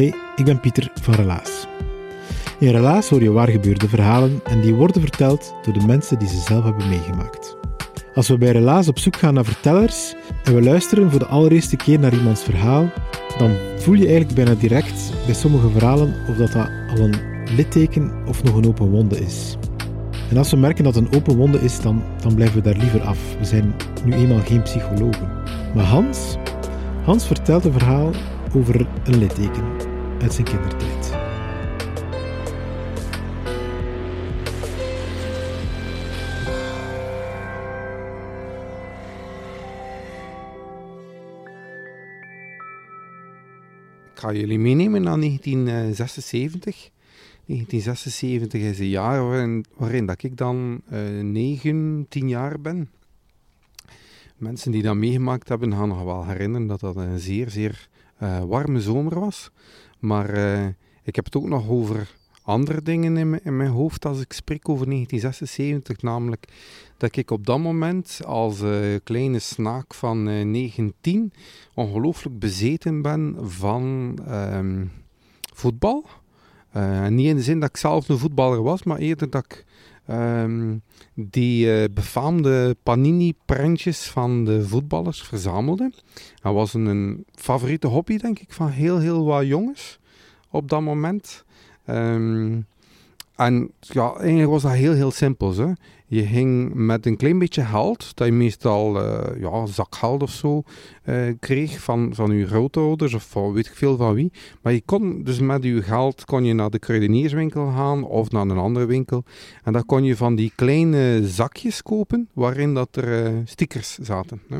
Hey, ik ben Pieter van Relaas. In Relaas hoor je waar gebeurde verhalen en die worden verteld door de mensen die ze zelf hebben meegemaakt. Als we bij Relaas op zoek gaan naar vertellers en we luisteren voor de allereerste keer naar iemands verhaal, dan voel je eigenlijk bijna direct bij sommige verhalen of dat, dat al een litteken of nog een open wonde is. En als we merken dat een open wonde is, dan, dan blijven we daar liever af. We zijn nu eenmaal geen psychologen. Maar Hans, Hans vertelt een verhaal over een litteken uit zijn kindertijd. Ik ga jullie meenemen naar 1976. 1976 is een jaar waarin, waarin dat ik dan uh, 9, 10 jaar ben. Mensen die dat meegemaakt hebben gaan nog wel herinneren dat dat een zeer, zeer uh, warme zomer was. Maar uh, ik heb het ook nog over andere dingen in mijn, in mijn, hoofd als ik spreek over 1976. Namelijk dat ik op dat moment als uh, kleine snaak van 19 ongelooflijk bezeten ben van um, voetbal. niet in de zin dat ik zelf een voetballer was, maar eerder dat ik um, die uh, befaamde Panini-prentjes van de voetballers verzamelde. Dat was een, een, favoriete hobby, denk ik, van heel, heel wat jongens op dat moment. Um, en ja, eigenlijk was dat heel, heel simpel. Hè. Je ging met een klein beetje geld, dat je meestal uh, ja, zakgeld of zo uh, kreeg van, van je grootouders of van weet ik veel van wie. Maar je kon dus met je geld kon je naar de kruidenierswinkel gaan of naar een andere winkel. En dan kon je van die kleine zakjes kopen waarin dat er uh, stickers zaten. Hè.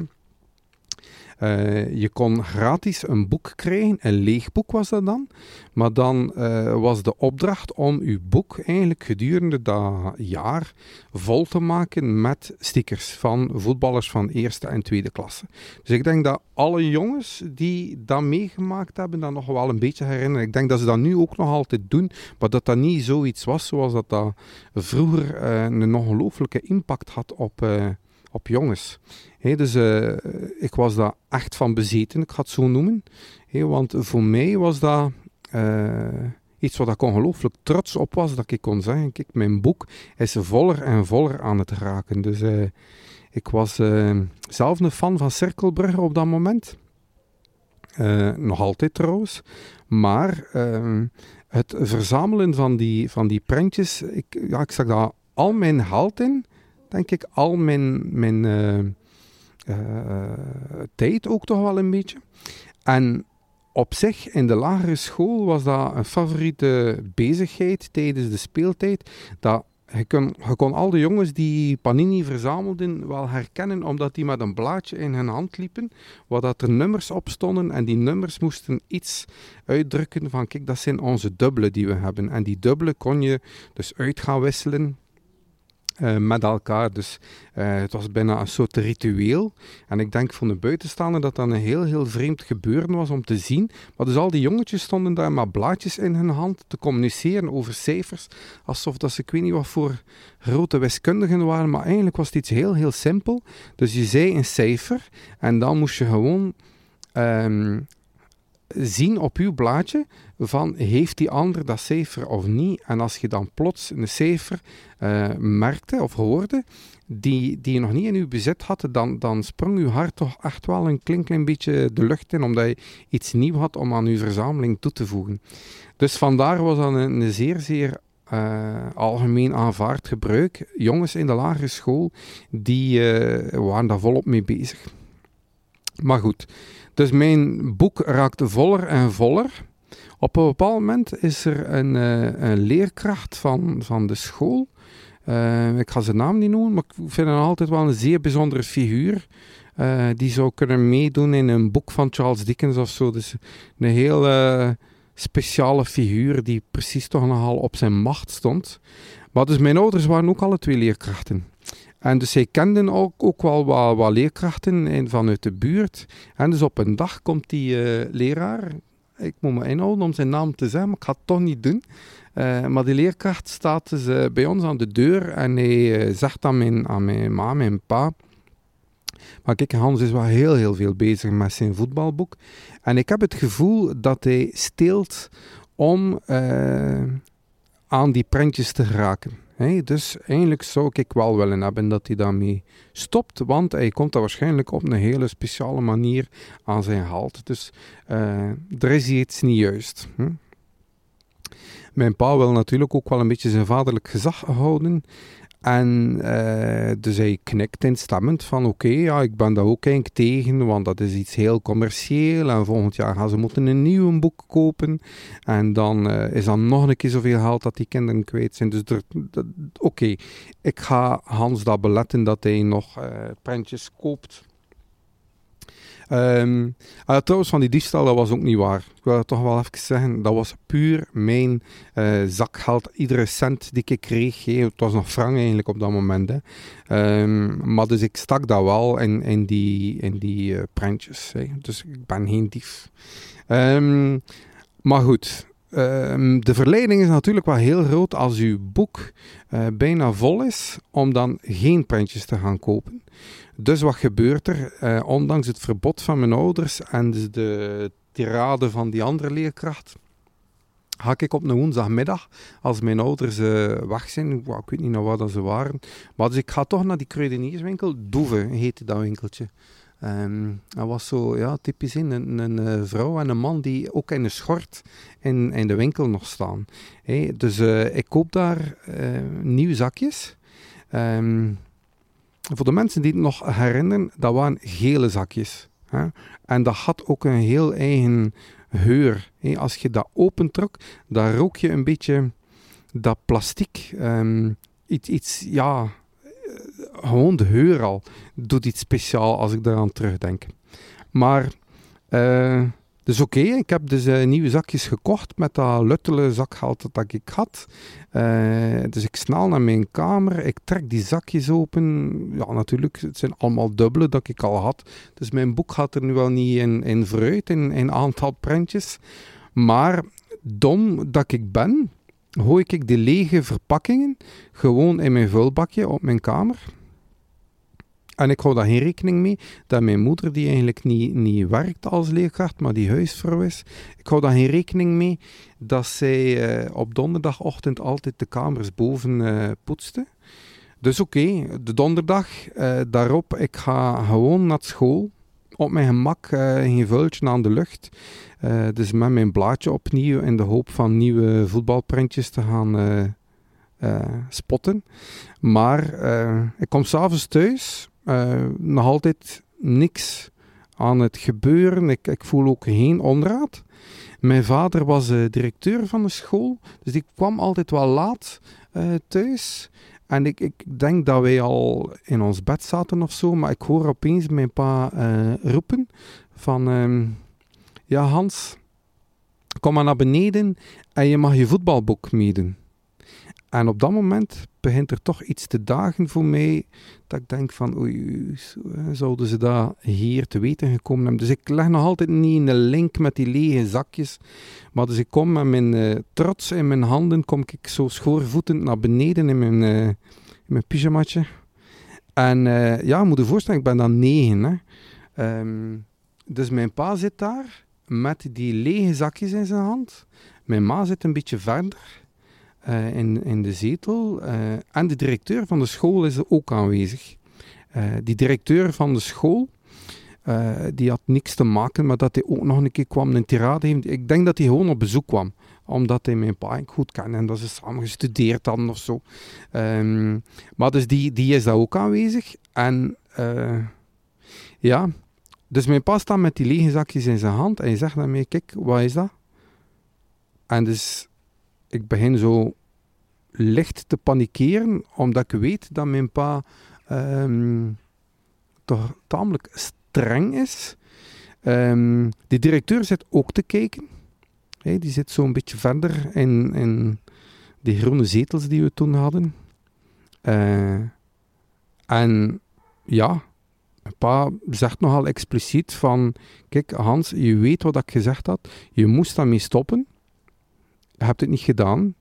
Uh, je kon gratis een boek krijgen, een leeg boek was dat dan. Maar dan uh, was de opdracht om uw boek eigenlijk gedurende dat jaar vol te maken met stickers van voetballers van eerste en tweede klasse. Dus ik denk dat alle jongens die dat meegemaakt hebben, dat nog wel een beetje herinneren. Ik denk dat ze dat nu ook nog altijd doen, maar dat dat niet zoiets was zoals dat, dat vroeger uh, een ongelooflijke impact had op op jongens. Dus uh, ik was daar echt van bezeten, ik ga het zo noemen. Want voor mij was dat uh, iets wat ik ongelooflijk trots op was, dat ik kon zeggen, kijk, mijn boek is voller en voller aan het raken. Dus uh, ik was zelf een fan van Cirkelbrugge op dat moment. nog altijd trouwens. Maar het verzamelen van die, van die prentjes, ik, ja, ik zag daar al mijn geld in denk ik, al mijn, mijn tijd ook toch wel een beetje. En op zich, in de lagere school was dat een favoriete bezigheid tijdens de speeltijd. Dat je kon, je kon al de jongens die Panini verzamelden wel herkennen, omdat die met een blaadje in hun hand liepen, waar dat er nummers op stonden. En die nummers moesten iets uitdrukken van, kijk, dat zijn onze dubbelen die we hebben. En die dubbelen kon je dus uit gaan wisselen uh, met elkaar. Dus uh, het was bijna een soort ritueel. En ik denk van de buitenstaander dat dat een heel, heel vreemd gebeuren was om te zien. Maar dus al die jongetjes stonden daar met blaadjes in hun hand te communiceren over cijfers. Alsof dat ze, ik weet niet wat voor grote wiskundigen waren. Maar eigenlijk was het iets heel, heel simpel. Dus je zei een cijfer en dan moest je gewoon... Um, zien op uw blaadje van heeft die ander dat cijfer of niet. En als je dan plots een cijfer uh, merkte of hoorde, die, die je nog niet in uw bezit had, dan, dan sprong uw hart toch echt wel een klein, klein beetje de lucht in, omdat je iets nieuws had om aan uw verzameling toe te voegen. Dus vandaar was dat een, zeer, zeer uh, algemeen aanvaard gebruik. Jongens in de lagere school, die uh, waren daar volop mee bezig. Maar goed, dus mijn boek raakte voller en voller. Op een bepaald moment is er een, uh, een leerkracht van, van de school. ik ga zijn naam niet noemen, maar ik vind hem altijd wel een zeer bijzondere figuur. die zou kunnen meedoen in een boek van Charles Dickens of zo. Dus een heel speciale figuur die precies toch nogal op zijn macht stond. Maar dus mijn ouders waren ook alle twee leerkrachten. En dus zij kenden ook, ook wel wat, leerkrachten in, vanuit de buurt. En dus op een dag komt die uh, leraar, ik moet me inhouden om zijn naam te zeggen, maar ik ga het toch niet doen. Uh, maar die leerkracht staat dus uh, bij ons aan de deur en hij zegt aan mijn, aan mijn ma, mijn pa... Maar kijk, Hans is wel heel, heel veel bezig met zijn voetbalboek. En ik heb het gevoel dat hij steelt om aan die prentjes te geraken. Hey, dus eigenlijk zou ik wel willen hebben dat hij daarmee stopt, want hij komt daar waarschijnlijk op een hele speciale manier aan zijn halt. Dus uh, er is iets niet juist. Mijn pa wil natuurlijk ook wel een beetje zijn vaderlijk gezag houden. En uh, dus hij knikt instemmend van oké, ja, ik ben daar ook eigenlijk tegen, want dat is iets heel commercieel en volgend jaar gaan ze moeten een nieuw boek kopen en dan uh, is dan nog een keer zoveel geld dat die kinderen kwijt zijn. Dus oké, ik ga Hans dat beletten dat hij nog uh, prentjes koopt Um, trouwens, van die diefstal, dat was ook niet waar. Ik wil het toch wel even zeggen. Dat was puur mijn uh, zakgeld. Iedere cent die ik kreeg, het was nog frank eigenlijk op dat moment. Um, maar dus ik stak dat wel in, in die, in die uh, prentjes. Dus ik ben geen dief. Um, maar goed, Um, de verleiding is natuurlijk wel heel groot als uw boek uh, bijna vol is, om dan geen prentjes te gaan kopen. Dus wat gebeurt er? Uh, ondanks het verbod van mijn ouders en dus de tirade van die andere leerkracht, ga ik op een woensdagmiddag, als mijn ouders uh, weg zijn, ik weet niet naar waar dat ze waren, maar dus ik ga toch naar die kruidenierswinkel, Doeve heette dat winkeltje. Dat was zo ja, typisch in een, een, vrouw en een man die ook in een schort in, in de winkel nog staan. Dus uh, ik koop daar uh, nieuwe zakjes. Um, voor de mensen die het nog herinneren, dat waren gele zakjes. Hè? En dat had ook een heel eigen geur. Als je dat opentrok, dan rook je een beetje dat plastic. Um, iets, iets, ja, gewoon de geur al doet iets speciaal als ik daaraan terugdenk. Maar, uh, dus oké, ik heb dus uh, nieuwe zakjes gekocht met dat luttele zakgeld dat ik had. Uh, dus ik snel naar mijn kamer, ik trek die zakjes open. Ja, natuurlijk, het zijn allemaal dubbele dat ik al had. Dus mijn boek gaat er nu wel niet in, in vooruit, in een aantal prentjes. Maar dom dat ik ben, gooi ik die lege verpakkingen gewoon in mijn vulbakje op mijn kamer. En ik hou daar geen rekening mee dat mijn moeder, die eigenlijk niet, niet werkt als leerkracht, maar die huisvrouw is, ik hou daar geen rekening mee dat zij uh, op donderdagochtend altijd de kamers boven uh, poetste. Dus oké, de donderdag uh, daarop, ik ga gewoon naar school. Op mijn gemak, geen vuiltje aan de lucht. dus met mijn blaadje opnieuw in de hoop van nieuwe voetbalprintjes te gaan spotten. Maar ik kom s'avonds thuis uh, nog altijd niks aan het gebeuren. Ik, ik voel ook geen onraad. Mijn vader was uh, directeur van de school, dus die kwam altijd wel laat uh, thuis. En ik, ik denk dat wij al in ons bed zaten of zo, maar ik hoor opeens mijn pa roepen van... Uh, ja, Hans, kom maar naar beneden en je mag je voetbalboek meedoen. En op dat moment begint er toch iets te dagen voor mij, dat ik denk van, oei, zouden ze dat hier te weten gekomen hebben. Dus ik leg nog altijd niet in de link met die lege zakjes, maar dus ik kom met mijn uh, trots in mijn handen, kom ik zo schoorvoetend naar beneden in mijn, uh, in mijn. En uh, ja, moet je voorstellen, ik ben dan negen. Hè. Um, dus mijn pa zit daar met die lege zakjes in zijn hand. Mijn ma zit een beetje verder. Eh, in, in de zetel. eh, en de directeur van de school is ook aanwezig. Eh, die directeur van de school, die had niks te maken, maar dat hij ook nog een keer kwam een tirade heeft. Ik denk dat hij gewoon op bezoek kwam, omdat hij mijn pa goed kende en dat ze samen gestudeerd hadden of zo. Ehm, maar dus die, die is daar ook aanwezig. En ja, dus mijn pa staat met die lege zakjes in zijn hand en hij zegt naar mij, kijk, wat is dat? En dus ik begin zo licht te panikeren, omdat ik weet dat mijn pa ehm, toch tamelijk streng is. Ehm, die directeur zit ook te kijken. Hè, die zit zo een beetje verder in, in die groene zetels die we toen hadden. Eh, en ja, pa zegt nogal expliciet van... Kijk, Hans, je weet wat ik gezegd had. Je moest daarmee stoppen. Hebt het niet gedaan.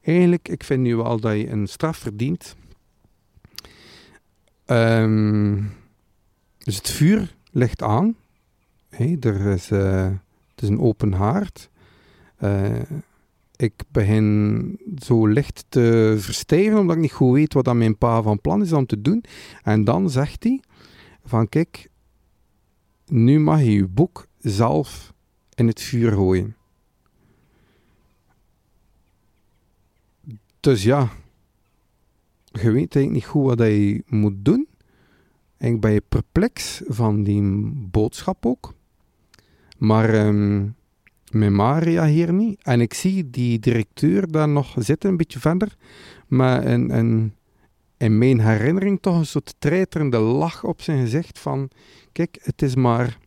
Eigenlijk, ik vind nu wel dat je een straf verdient. Ehm, dus het vuur ligt aan. Er is, eh, het is een open haard. Eh, ik begin zo licht te verstijven, omdat ik niet goed weet wat dat mijn pa van plan is om te doen. En dan zegt hij van, kijk, nu mag je je boek zelf in het vuur gooien. Dus ja, je weet eigenlijk niet goed wat je moet doen. En ben je perplex van die boodschap ook. Maar ehm, mijn ma reageert niet. En ik zie die directeur daar nog zitten, een beetje verder. Maar een, een, in mijn herinnering toch een soort treiterende lach op zijn gezicht van... Kijk, het is maar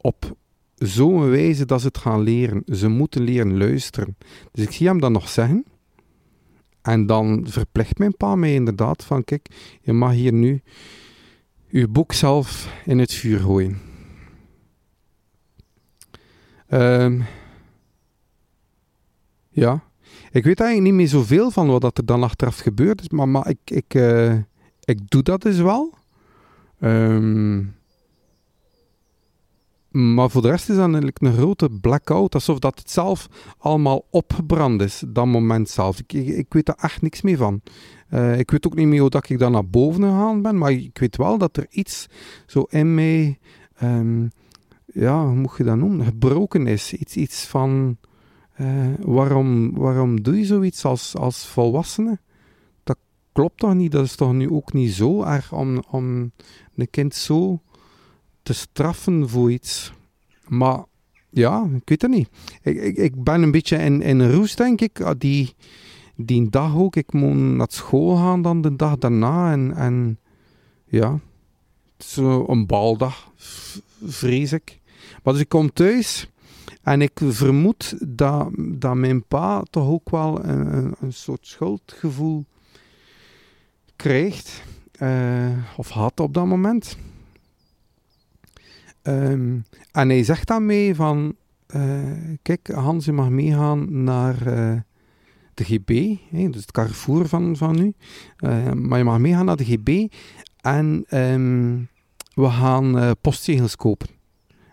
op zo'n wijze dat ze het gaan leren. Ze moeten leren luisteren. Dus ik zie hem dan nog zeggen... En dan verplicht mijn pa mij inderdaad van, kijk, je mag hier nu uw boek zelf in het vuur gooien. Ehm, ja, ik weet eigenlijk niet meer zoveel van wat er dan achteraf gebeurd is, maar, maar ik, ik, eh, ik doe dat dus wel. Ehm, maar voor de rest is dat eigenlijk een grote blackout, alsof dat het zelf allemaal opgebrand is, dat moment zelf. Ik, ik, weet daar echt niks meer van. Eh, ik weet ook niet meer hoe dat ik dan naar boven gegaan ben, maar ik weet wel dat er iets zo in mij, ehm, ja, hoe moet je dat noemen, gebroken is. Iets, iets van, eh, waarom, waarom doe je zoiets als, als volwassene? Dat klopt toch niet? Dat is toch nu ook niet zo erg om, om een kind zo te straffen voor iets. Maar ja, ik weet het niet. Ik, ik, ben een beetje in, in roes, denk ik. Ah, Die, die dag ook. Ik moet naar school gaan dan de dag daarna. En, en ja, het is een baldag, vrees ik. Maar dus ik kom thuis en ik vermoed dat, dat mijn pa toch ook wel een, een, een soort schuldgevoel krijgt. eh, of had op dat moment. Ehm, en hij zegt dan mee van, eh, kijk Hans, je mag meegaan naar eh, de GB, hè, dus het Carrefour van, van nu. Eh, maar je mag meegaan naar de GB en ehm, we gaan postzegels kopen.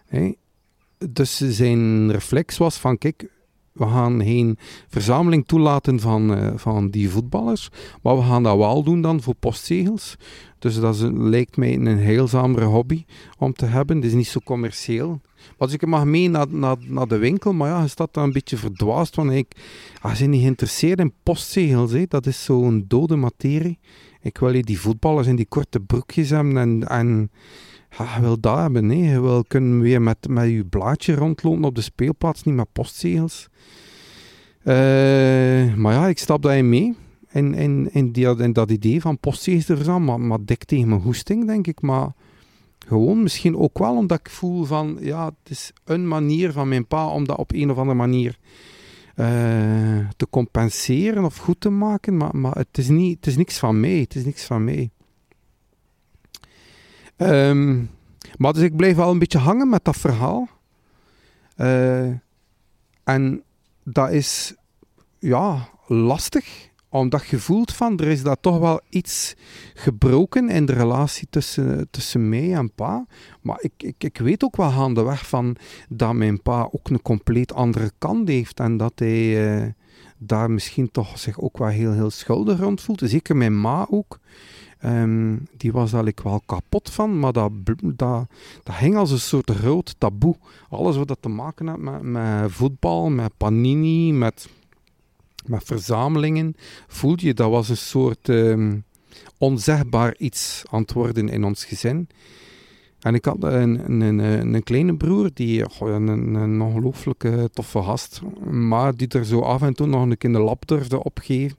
Hè. Dus zijn reflex was van, kijk, we gaan geen verzameling toelaten van, eh, van die voetballers, maar we gaan dat wel doen dan voor postzegels. Dus dat is, lijkt mij een heilzamere hobby om te hebben. Het is niet zo commercieel. Maar dus ik mag mee naar, naar, naar de winkel, maar ja, je staat dan een beetje verdwaasd. Want ik ah, zijn niet geïnteresseerd in postzegels. Dat is zo'n dode materie. Ik wil die voetballers in die korte broekjes hebben en, en ja, je wil dat hebben. Je wil kunnen weer met, met je blaadje rondlopen op de speelplaats, niet met postzegels. Eh, maar ja, ik stap daarin mee. In, in, in, die, dat idee van postzegels te verzamelen, maar, maar dik tegen mijn goesting, denk ik. Maar gewoon misschien ook wel omdat ik voel van, ja, het is een manier van mijn pa om dat op een of andere manier eh, te compenseren of goed te maken. Maar, maar het, is niet, het is niks van mij. Het is niks van mij. Ehm, maar dus ik blijf wel een beetje hangen met dat verhaal. Eh, en dat is, ja, lastig omdat je voelt van, er is daar toch wel iets gebroken in de relatie tussen, tussen mij en pa. Maar ik, ik, ik weet ook wel gaandeweg van dat mijn pa ook een compleet andere kant heeft. En dat hij eh, daar misschien toch zich ook wel heel, heel schuldig rond voelt. Zeker mijn ma ook. Ehm, die was daar ik wel kapot van, maar dat, dat, dat hing als een soort rood taboe. Alles wat dat te maken had met, met voetbal, met panini, met, met verzamelingen, voelde je dat was een soort ehm, onzegbaar iets aan het worden in ons gezin. En ik had een, een, een, een kleine broer, die een, een toffe gast, maar die er zo af en toe nog een keer de lap durfde opgeven.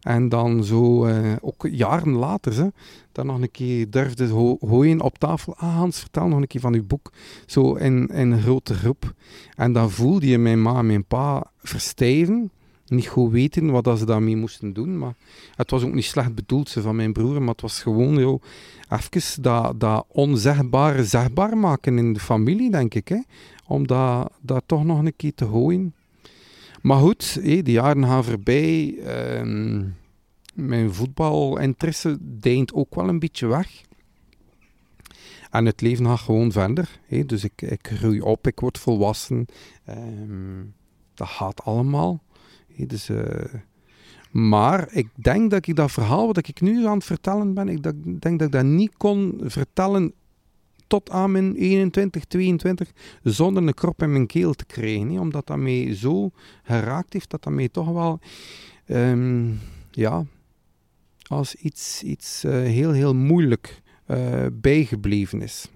En dan zo, uh, ook jaren later, hè, dan nog een keer durfde ho gooien op tafel. Ah, Hans, vertel nog een keer van uw boek. Zo in, in een grote groep. En dan voelde je mijn ma en mijn pa verstijven. Niet goed weten wat ze daarmee moesten doen. Maar het was ook niet slecht bedoeld ze, van mijn broer. Maar het was gewoon joh, even dat, dat onzegbare zegbaar maken in de familie, denk ik. Hè. Om dat, dat toch nog een keer te gooien. Maar goed, hé, de jaren gaan voorbij. Uh, mijn voetbalinteresse deint ook wel een beetje weg. En het leven gaat gewoon verder. Dus ik, ik groei op, ik word volwassen. Um, dat gaat allemaal. Dus, uh, maar ik denk dat ik dat verhaal wat ik nu aan het vertellen ben, ik denk dat ik dat niet kon vertellen tot aan mijn 21, 22, zonder een krop in mijn keel te krijgen. Omdat dat mij zo geraakt heeft, dat dat mij toch wel, um, ja, als iets, iets uh, heel, heel moeilijk uh, bijgebleven is.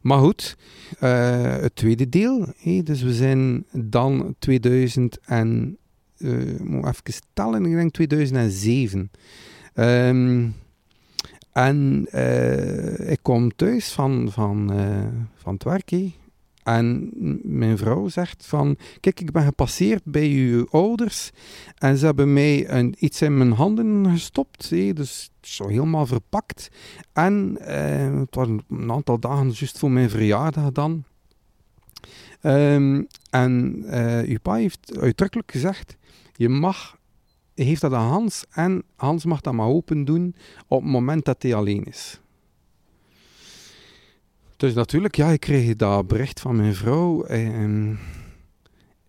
Maar goed, het tweede deel. Dus we zijn dan 2000 en, moet even tellen, ik denk 2007. Um, en uh, ik kom thuis van, van, uh, van het werk. En mijn vrouw zegt van, kijk, ik ben gepasseerd bij uw ouders en ze hebben mij een, iets in mijn handen gestopt, hé, dus zo helemaal verpakt. En uh, het was een aantal dagen juist voor mijn verjaardag dan. Um, en uw pa heeft uitdrukkelijk gezegd, je mag heeft dat aan Hans en Hans mag dat maar open doen op het moment dat hij alleen is. Dus natuurlijk, ja, ik kreeg dat bericht van mijn vrouw. En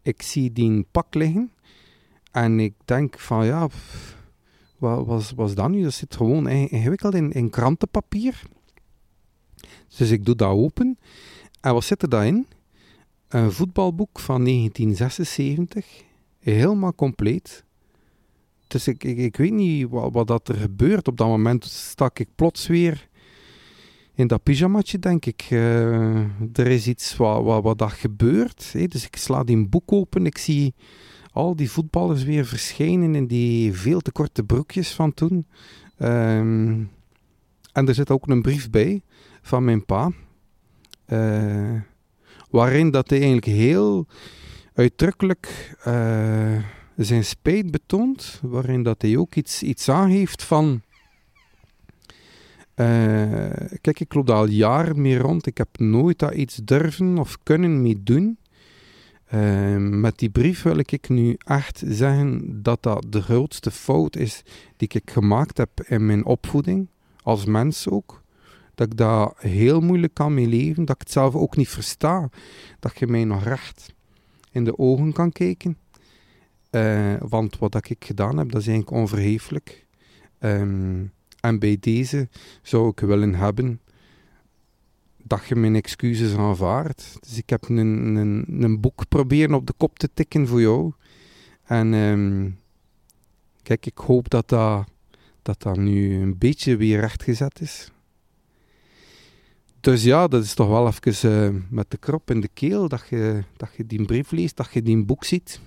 ik zie die pak liggen. En ik denk van, ja, wat was, was dat nu? Dat zit gewoon ingewikkeld in, in krantenpapier. Dus ik doe dat open. En wat zit er daarin? Een voetbalboek van 1976. Helemaal compleet. Dus ik, ik, ik weet niet wat, wat dat er gebeurt. Op dat moment stak ik plots weer in dat pyjamatje, denk ik. Uh, er is iets wat, wat, wat dat gebeurt. Dus ik sla die boek open. Ik zie al die voetballers weer verschijnen in die veel te korte broekjes van toen. Um, en er zit ook een brief bij van mijn pa. Uh, waarin dat hij eigenlijk heel uitdrukkelijk... Uh, zijn spijt betoont, waarin dat hij ook iets, iets aangeeft van... Uh, kijk, ik loop al jaren mee rond. Ik heb nooit dat iets durven of kunnen mee doen. Uh, met die brief wil ik nu echt zeggen dat dat de grootste fout is die ik gemaakt heb in mijn opvoeding, als mens ook. Dat ik daar heel moeilijk kan mee leven, dat ik het zelf ook niet versta. Dat je mij nog recht in de ogen kan kijken. Uh, want wat ik gedaan heb, dat is eigenlijk onverheeflijk. Um, en bij deze zou ik willen hebben dat je mijn excuses aanvaardt. Dus ik heb een, een, een boek proberen op de kop te tikken voor jou. En um, kijk, ik hoop dat dat, dat dat nu een beetje weer rechtgezet is. Dus ja, dat is toch wel even uh, met de krop in de keel dat je, dat je die brief leest, dat je die boek ziet.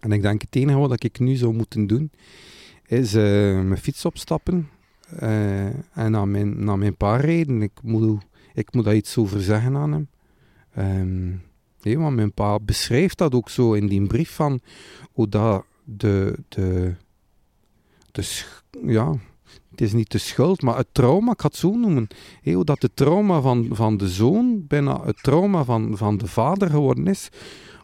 En ik denk het enige wat ik nu zou moeten doen, is uh, mijn fiets opstappen uh, en naar mijn, naar mijn pa rijden. Ik moet, ik moet daar iets over zeggen aan hem. Um, nee, want mijn pa beschrijft dat ook zo in die brief van hoe dat de, de, de ja, het is niet de schuld, maar het trauma, ik ga het zo noemen. Hoe dat de trauma van, van de zoon bijna het trauma van, van de vader geworden is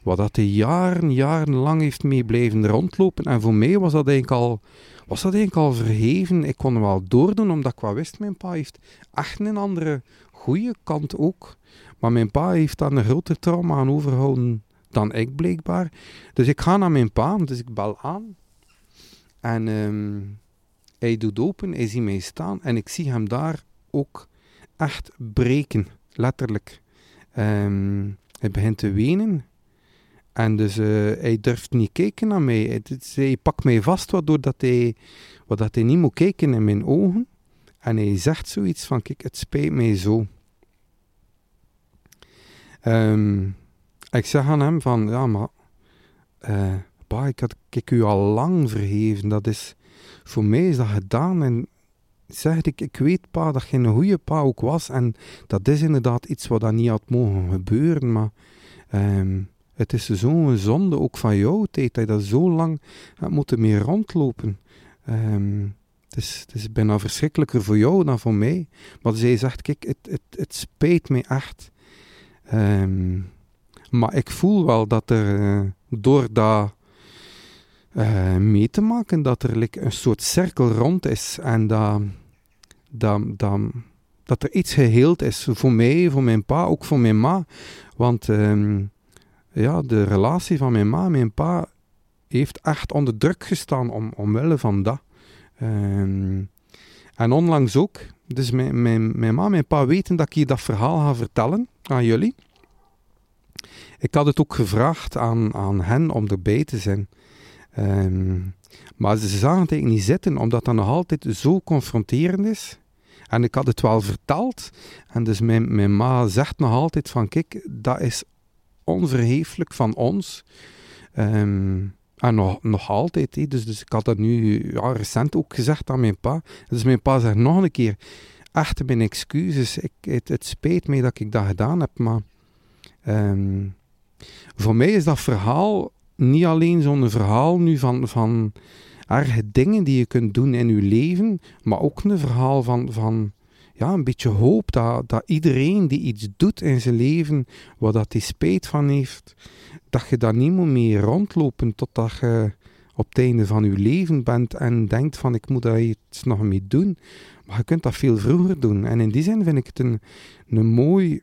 wat dat hij jaren, jarenlang heeft mee blijven rondlopen. En voor mij was dat eigenlijk al, was dat eigenlijk al verheven. Ik kon wel doordoen, omdat ik wel wist, mijn pa heeft echt een andere goede kant ook. Maar mijn pa heeft daar een groter trauma aan overhouden dan ik blijkbaar. Dus ik ga naar mijn pa, dus ik bel aan. En ehm, hij doet open, hij ziet mij staan en ik zie hem daar ook echt breken, letterlijk. Ehm, hij begint te wenen. En dus uh, hij durft niet kijken naar mij. Hij, hij pakt mij vast, waardoor dat hij, dat hij niet moet kijken in mijn ogen. En hij zegt zoiets van, kijk, het spijt mij zo. Um, ik zeg aan hem van, ja, maar... Uh, ik had ik u al lang vergeven. Dat is... Voor mij is dat gedaan. En zeg ik, ik weet pa dat je een goede pa ook was. En dat is inderdaad iets wat dan niet had mogen gebeuren. Maar... Um, het is zo'n zonde ook van jouw tijd, dat je dat zo lang hebt moeten mee rondlopen. Um, het, is, bijna verschrikkelijker voor jou dan voor mij. Maar zij zegt, kijk, het, het, het spijt me echt. Um, maar ik voel wel dat er, uh, door dat uh, mee te maken, dat er een soort cirkel rond is. En dat, dat, dat, dat er iets geheeld is. Voor mij, voor mijn pa, ook voor mijn ma. Want... Um, ja, de relatie van mijn ma en mijn pa heeft echt onder druk gestaan om, omwille van dat. Ehm, en onlangs ook. Dus mijn, mijn, mijn ma en mijn pa weten dat ik dat verhaal ga vertellen aan jullie. Ik had het ook gevraagd aan, aan hen om erbij te zijn. Ehm, maar ze zagen het eigenlijk niet zitten, omdat dat nog altijd zo confronterend is. En ik had het wel verteld. En dus mijn, mijn ma zegt nog altijd van, kijk, dat is onverheeflijk van ons. Um, en nog, nog altijd. Dus, dus ik had dat nu ja, recent ook gezegd aan mijn pa. Dus mijn pa zegt nog een keer: Echt mijn excuses. Ik, het, spijt mij dat ik dat gedaan heb. Maar um, voor mij is dat verhaal niet alleen zo'n verhaal nu van, van erge dingen die je kunt doen in je leven, maar ook een verhaal van, van ja, een beetje hoop dat, dat iedereen die iets doet in zijn leven, waar dat hij spijt van heeft, dat je daar niet meer mee rondlopen totdat je op het einde van je leven bent en denkt van ik moet daar iets nog mee doen. Maar je kunt dat veel vroeger doen. En in die zin vind ik het een, een mooi,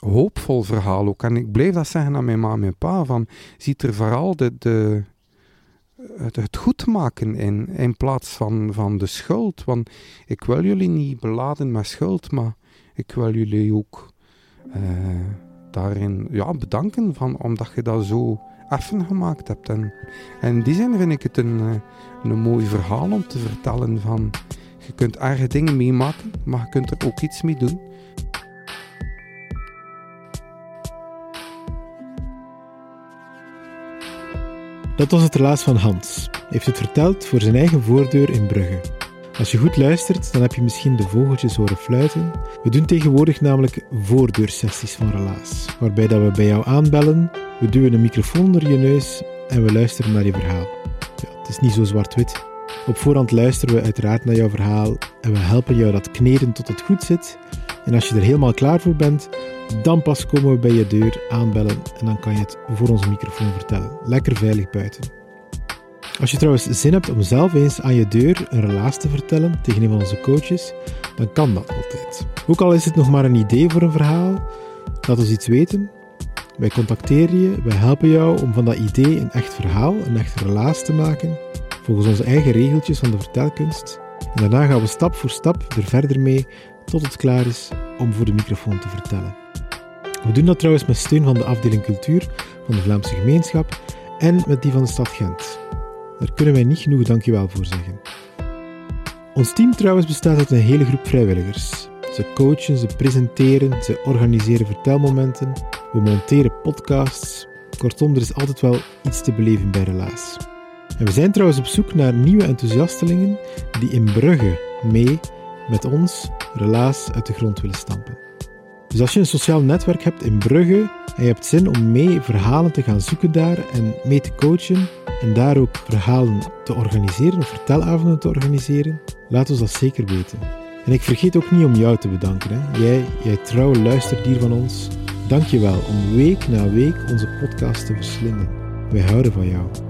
hoopvol verhaal ook. En ik blijf dat zeggen aan mijn ma en mijn pa, van ziet er vooral de, de, het, goed maken in, in plaats van, van de schuld. Want ik wil jullie niet beladen met schuld, maar ik wil jullie ook uh, daarin ja, bedanken van, omdat je dat zo effen gemaakt hebt. En, en in die zin vind ik het een, eh, een mooi verhaal om te vertellen van je kunt erge dingen meemaken, maar je kunt er ook iets mee doen. Dat was het relaas van Hans. Hij heeft het verteld voor zijn eigen voordeur in Brugge. Als je goed luistert, dan heb je misschien de vogeltjes horen fluiten. We doen tegenwoordig namelijk voordeursessies van relaas, waarbij dat we bij jou aanbellen, we duwen een microfoon onder je neus en we luisteren naar je verhaal. Ja, het is niet zo zwart-wit. Op voorhand luisteren we uiteraard naar jouw verhaal en we helpen jou dat kneden tot het goed zit. En als je er helemaal klaar voor bent, dan pas komen we bij je deur aanbellen en dan kan je het voor onze microfoon vertellen. Lekker veilig buiten. Als je trouwens zin hebt om zelf eens aan je deur een relaas te vertellen tegen een van onze coaches, dan kan dat altijd. Ook al is het nog maar een idee voor een verhaal, laat ons iets weten. Wij contacteren je, wij helpen jou om van dat idee een echt verhaal, een echt relaas te maken, volgens onze eigen regeltjes van de vertelkunst. En daarna gaan we stap voor stap er verder mee tot het klaar is om voor de microfoon te vertellen. We doen dat trouwens met steun van de afdeling cultuur van de Vlaamse gemeenschap en met die van de stad Gent. Daar kunnen wij niet genoeg dankjewel voor zeggen. Ons team trouwens bestaat uit een hele groep vrijwilligers. Ze coachen, ze presenteren, ze organiseren vertelmomenten, we monteren podcasts. Kortom, er is altijd wel iets te beleven bij Relaas. En we zijn trouwens op zoek naar nieuwe enthousiastelingen die in Brugge mee met ons Relaas uit de grond willen stampen. Dus als je een sociaal netwerk hebt in Brugge en je hebt zin om mee verhalen te gaan zoeken daar en mee te coachen en daar ook verhalen te organiseren of vertelavonden te organiseren, laat ons dat zeker weten. En ik vergeet ook niet om jou te bedanken. Hè. Jij, jij trouwe luisterdier van ons, dank je wel om week na week onze podcast te verslinden. Wij houden van jou.